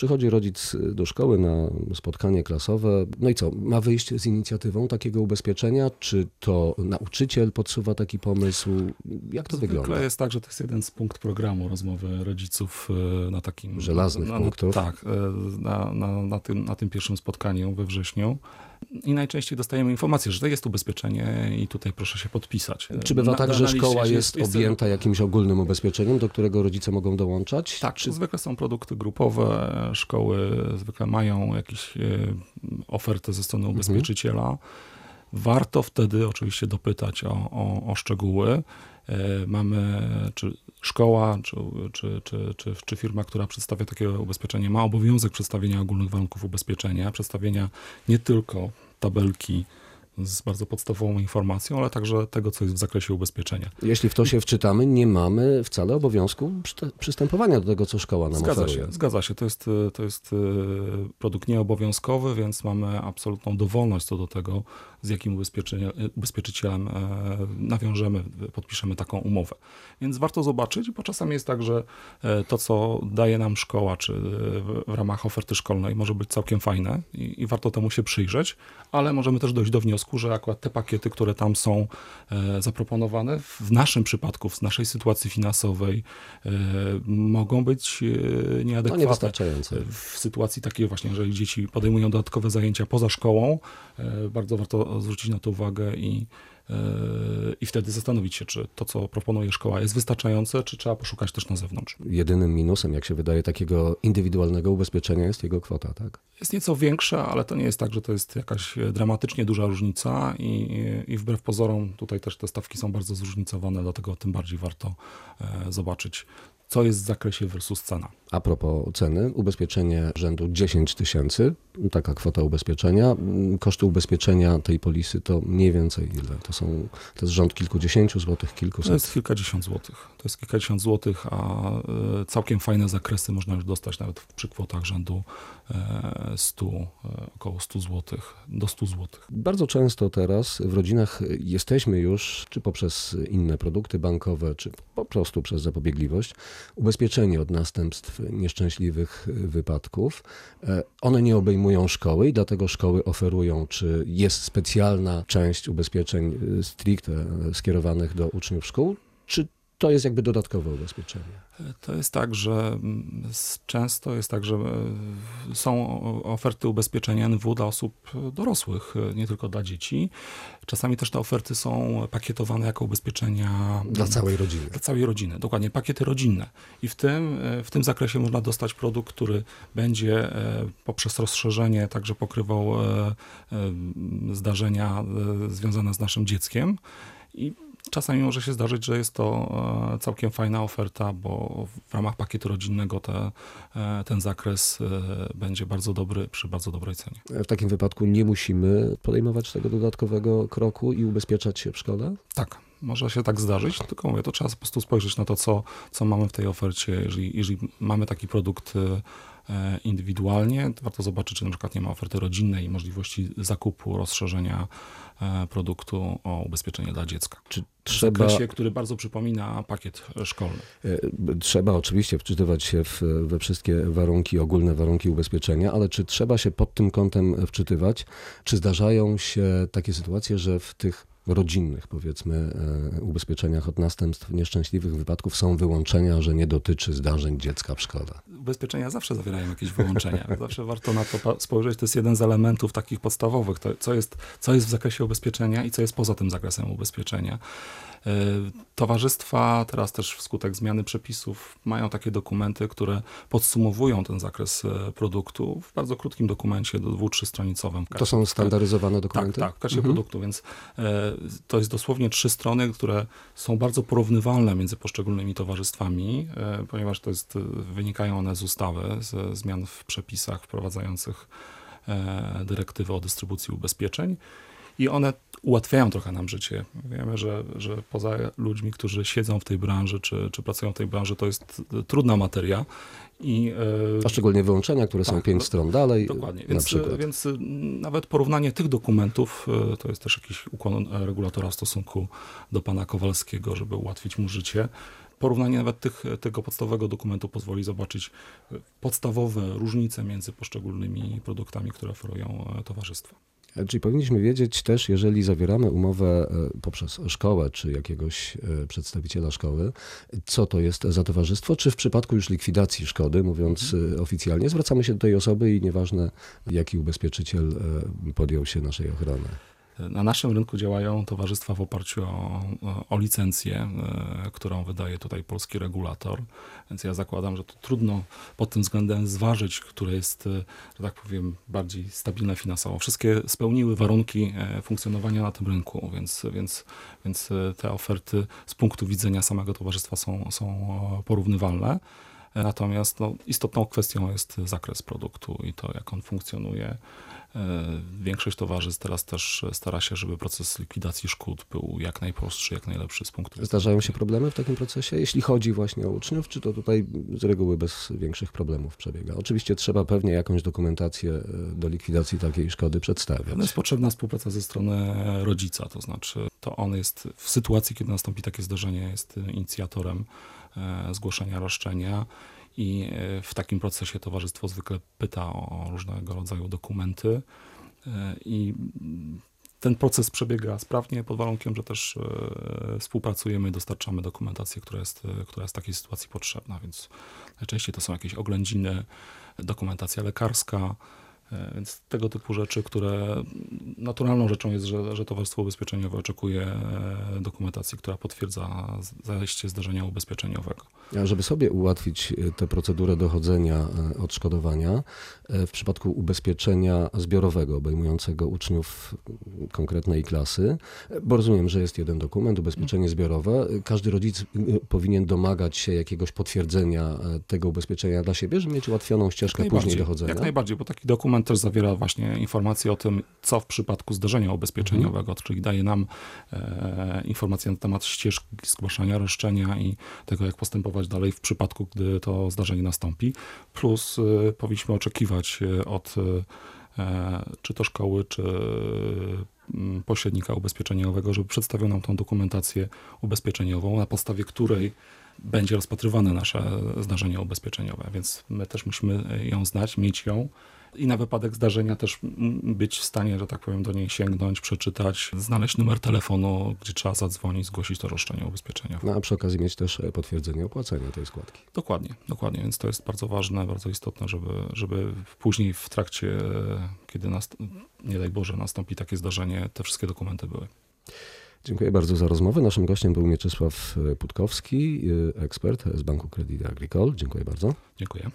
Przychodzi rodzic do szkoły na spotkanie klasowe. No i co? Ma wyjść z inicjatywą takiego ubezpieczenia? Czy to nauczyciel podsuwa taki pomysł? Jak to Zwykle wygląda? jest tak, że to jest jeden z punkt programu rozmowy rodziców e, na takim... Żelaznych na, punktów. Tak, e, na, na, na, tym, na tym pierwszym spotkaniu we wrześniu. I najczęściej dostajemy informację, że to jest ubezpieczenie i tutaj proszę się podpisać. Czy bywa Na- tak, że szkoła jest jest- objęta jakimś ogólnym ubezpieczeniem, do którego rodzice mogą dołączać? Tak, Czy zwykle są produkty grupowe, szkoły zwykle mają jakieś e, ofertę ze strony ubezpieczyciela. Warto wtedy oczywiście dopytać o, o, o szczegóły. E, Mamy, czy szkoła, czy, czy, czy, czy, czy firma, która przedstawia takie ubezpieczenie, ma obowiązek przedstawienia ogólnych warunków ubezpieczenia, przedstawienia nie tylko tabelki z bardzo podstawową informacją, ale także tego, co jest w zakresie ubezpieczenia. Jeśli w to się wczytamy, nie mamy wcale obowiązku przystępowania do tego, co szkoła nam Zgadza oferuje. się, zgadza się. To jest, e, to jest e, produkt nieobowiązkowy, więc mamy absolutną dowolność co do tego, z jakim ubezpieczenie- ubezpieczycielem e, nawiążemy, podpiszemy taką umowę. Więc warto zobaczyć, bo czasami jest tak, że e, to, co daje nam szkoła, czy w- w ramach oferty szkolnej, może być całkiem fajne i, i warto temu się przyjrzeć, ale możemy też dojść do wniosku, że akurat te pakiety, które tam są e, zaproponowane, w naszym przypadku, w naszej sytuacji finansowej, e, mogą być e, No nieadekwatne. niewystarczające. W sytuacji takiej właśnie, jeżeli dzieci podejmują dodatkowe zajęcia poza szkołą, bardzo warto zwrócić na to uwagę i, i wtedy zastanowić się, czy to, co proponuje szkoła jest wystarczające, czy trzeba poszukać też na zewnątrz. Jedynym minusem, jak się wydaje, takiego indywidualnego ubezpieczenia jest jego kwota, tak? Jest nieco większa, ale to nie jest tak, że to jest jakaś e, dramatycznie duża różnica i, i wbrew pozorom tutaj też te stawki są bardzo zróżnicowane, dlatego tym bardziej warto e, zobaczyć, co jest w zakresie versus cena. A propos ceny, ubezpieczenie rzędu 10 tysięcy, taka kwota ubezpieczenia. Koszty ubezpieczenia tej polisy to mniej więcej ile? To są, to jest rząd kilkudziesięciu złotych, To kilkuset. jest kilkadziesiąt złotych. To jest kilkadziesiąt złotych, a e, całkiem fajne zakresy można już dostać nawet przy kwotach rzędu e, 100, e, około 100 złotych, do 100 złotych. Bardzo często teraz w rodzinach jesteśmy już, czy poprzez inne produkty bankowe, czy po prostu przez zapobiegliwość, ubezpieczeni od następstw nieszczęśliwych wypadków. E, One nie obejmują szkoły i dlatego szkoły oferują, czy jest specjalna część ubezpieczeń e, stricte e, skierowanych do uczniów szkół, czy to jest jakby dodatkowe ubezpieczenie. To jest tak, że mm, często jest tak, że e, są oferty ubezpieczenia NW dla osób dorosłych, e, nie tylko dla dzieci. Czasami też te oferty są pakietowane jako ubezpieczenia Dla całej rodziny. Dla całej rodziny, dokładnie, pakiety rodzinne. I w tym, e, w tym zakresie można dostać produkt, który będzie poprzez rozszerzenie także pokrywał zdarzenia związane z naszym dzieckiem. I czasami może się zdarzyć, że jest to e, całkiem fajna oferta, bo w ramach pakietu rodzinnego te, e, ten zakres e, będzie bardzo dobry przy bardzo dobrej cenie. W takim wypadku nie musimy podejmować tego dodatkowego kroku i ubezpieczać się w szkole? Tak, może się tak zdarzyć, tylko mówię, to trzeba po prostu spojrzeć na to, co, co mamy w tej ofercie. Jeżeli, jeżeli mamy taki produkt indywidualnie, to warto zobaczyć, czy na przykład nie ma oferty rodzinnej i możliwości zakupu, rozszerzenia e, produktu o ubezpieczenie dla dziecka. Czy W trzeba... zakresie, który bardzo przypomina pakiet e, szkolny. E, Trzeba oczywiście wczytywać się w, we wszystkie warunki, ogólne warunki ubezpieczenia, ale czy trzeba się pod tym kątem wczytywać? Czy zdarzają się takie sytuacje, że w tych rodzinnych, powiedzmy, e, ubezpieczeniach od następstw nieszczęśliwych wypadków są wyłączenia, że nie dotyczy zdarzeń dziecka w szkole? Ubezpieczenia zawsze zawierają jakieś wyłączenia. Zawsze warto na to spojrzeć. To jest jeden z elementów takich podstawowych. To, co, jest, co jest w zakresie ubezpieczenia i co jest poza tym zakresem ubezpieczenia. E, Towarzystwa teraz też wskutek zmiany przepisów mają takie dokumenty, które podsumowują ten zakres e, produktu w bardzo krótkim dokumencie, do dwu, trzystronicowym. To są standaryzowane Tak, dokumenty? tak, w karcie Mhm. produktu, więc e, to jest dosłownie trzy strony, które są bardzo porównywalne między poszczególnymi towarzystwami, ponieważ to jest, wynikają one z ustawy, ze zmian w przepisach wprowadzających dyrektywę o dystrybucji ubezpieczeń. I one ułatwiają trochę nam życie. Wiemy, że, że poza ludźmi, którzy siedzą w tej branży, czy, czy pracują w tej branży, to jest trudna materia. I, A szczególnie wyłączenia, które są tak, pięć do- stron dalej, Dokładnie, na więc, przykład. więc y, nawet porównanie tych dokumentów to jest też jakiś ukłon e, regulatora w stosunku do pana Kowalskiego, żeby ułatwić mu życie. Porównanie nawet tych, tego podstawowego dokumentu pozwoli zobaczyć podstawowe różnice między poszczególnymi produktami, które oferują e, towarzystwa. E, Czyli powinniśmy wiedzieć też, jeżeli zawieramy umowę e, poprzez szkołę czy jakiegoś e, przedstawiciela szkoły, co to jest za towarzystwo, czy w przypadku już likwidacji szkody, mówiąc e, oficjalnie, zwracamy się do tej osoby i nieważne jaki ubezpieczyciel podjął się naszej ochrony. Na naszym rynku działają towarzystwa w oparciu o, o licencję, e, którą wydaje tutaj polski regulator, więc ja zakładam, że to trudno pod tym względem zważyć, które jest, e, że tak powiem, bardziej stabilne finansowo. Wszystkie spełniły warunki e, funkcjonowania na tym rynku, więc, więc, więc te oferty z punktu widzenia samego towarzystwa są, są porównywalne. Natomiast no, istotną kwestią jest zakres produktu i to, jak on funkcjonuje. E, Większość towarzystw teraz też stara się, żeby proces likwidacji szkód był jak najprostszy, jak najlepszy z punktu widzenia. Zdarzają się problemy w takim procesie, jeśli chodzi właśnie o uczniów, czy to tutaj z reguły bez większych problemów przebiega? Oczywiście trzeba pewnie jakąś dokumentację e, do likwidacji takiej szkody przedstawiać. Jest potrzebna współpraca ze strony rodzica, to znaczy to on jest w sytuacji, kiedy nastąpi takie zdarzenie, jest inicjatorem zgłoszenia roszczenia i e, w takim procesie towarzystwo zwykle pyta o różnego rodzaju dokumenty e, i ten proces przebiega sprawnie pod warunkiem, że też e, współpracujemy dostarczamy dokumentację, która jest, e, która jest w takiej sytuacji potrzebna, więc najczęściej to są jakieś oględziny, dokumentacja lekarska, E, Więc tego typu rzeczy, które naturalną rzeczą jest, że, że Towarzystwo Ubezpieczeniowe oczekuje e, dokumentacji, która potwierdza z- zaiste zdarzenia ubezpieczeniowego. A żeby sobie ułatwić e, tę procedurę dochodzenia e, odszkodowania, e, w przypadku ubezpieczenia zbiorowego obejmującego uczniów konkretnej klasy, e, bo rozumiem, że jest jeden dokument, ubezpieczenie zbiorowe, e, każdy rodzic powinien domagać się jakiegoś potwierdzenia e, tego ubezpieczenia dla siebie, żeby mieć ułatwioną ścieżkę później dochodzenia. Jak najbardziej, bo taki dokument też zawiera właśnie informacje o tym, co w przypadku zdarzenia ubezpieczeniowego, czyli daje nam e, informacje na temat ścieżki zgłaszania roszczenia i tego, jak postępować dalej w przypadku, gdy to zdarzenie nastąpi. Plus e, powinniśmy oczekiwać e, od e, czy to szkoły, czy mm, pośrednika ubezpieczeniowego, żeby przedstawił nam tą dokumentację ubezpieczeniową, na podstawie której będzie rozpatrywane nasze zdarzenie ubezpieczeniowe, więc my też musimy ją znać, mieć ją i na wypadek zdarzenia też być w stanie, że tak powiem, do niej sięgnąć, przeczytać, znaleźć numer telefonu, gdzie trzeba zadzwonić, zgłosić to roszczenie ubezpieczeniowe. No, a przy okazji mieć też e, potwierdzenie opłacenia tej składki. Dokładnie, dokładnie, więc to jest bardzo ważne, bardzo istotne, żeby, żeby później w trakcie, kiedy nast- nie daj Boże nastąpi takie zdarzenie, te wszystkie dokumenty były. Dziękuję bardzo za rozmowę. Naszym gościem był Mieczysław e, Putkowski, e, ekspert z Banku Credit Agricole. Dziękuję bardzo. Dziękuję.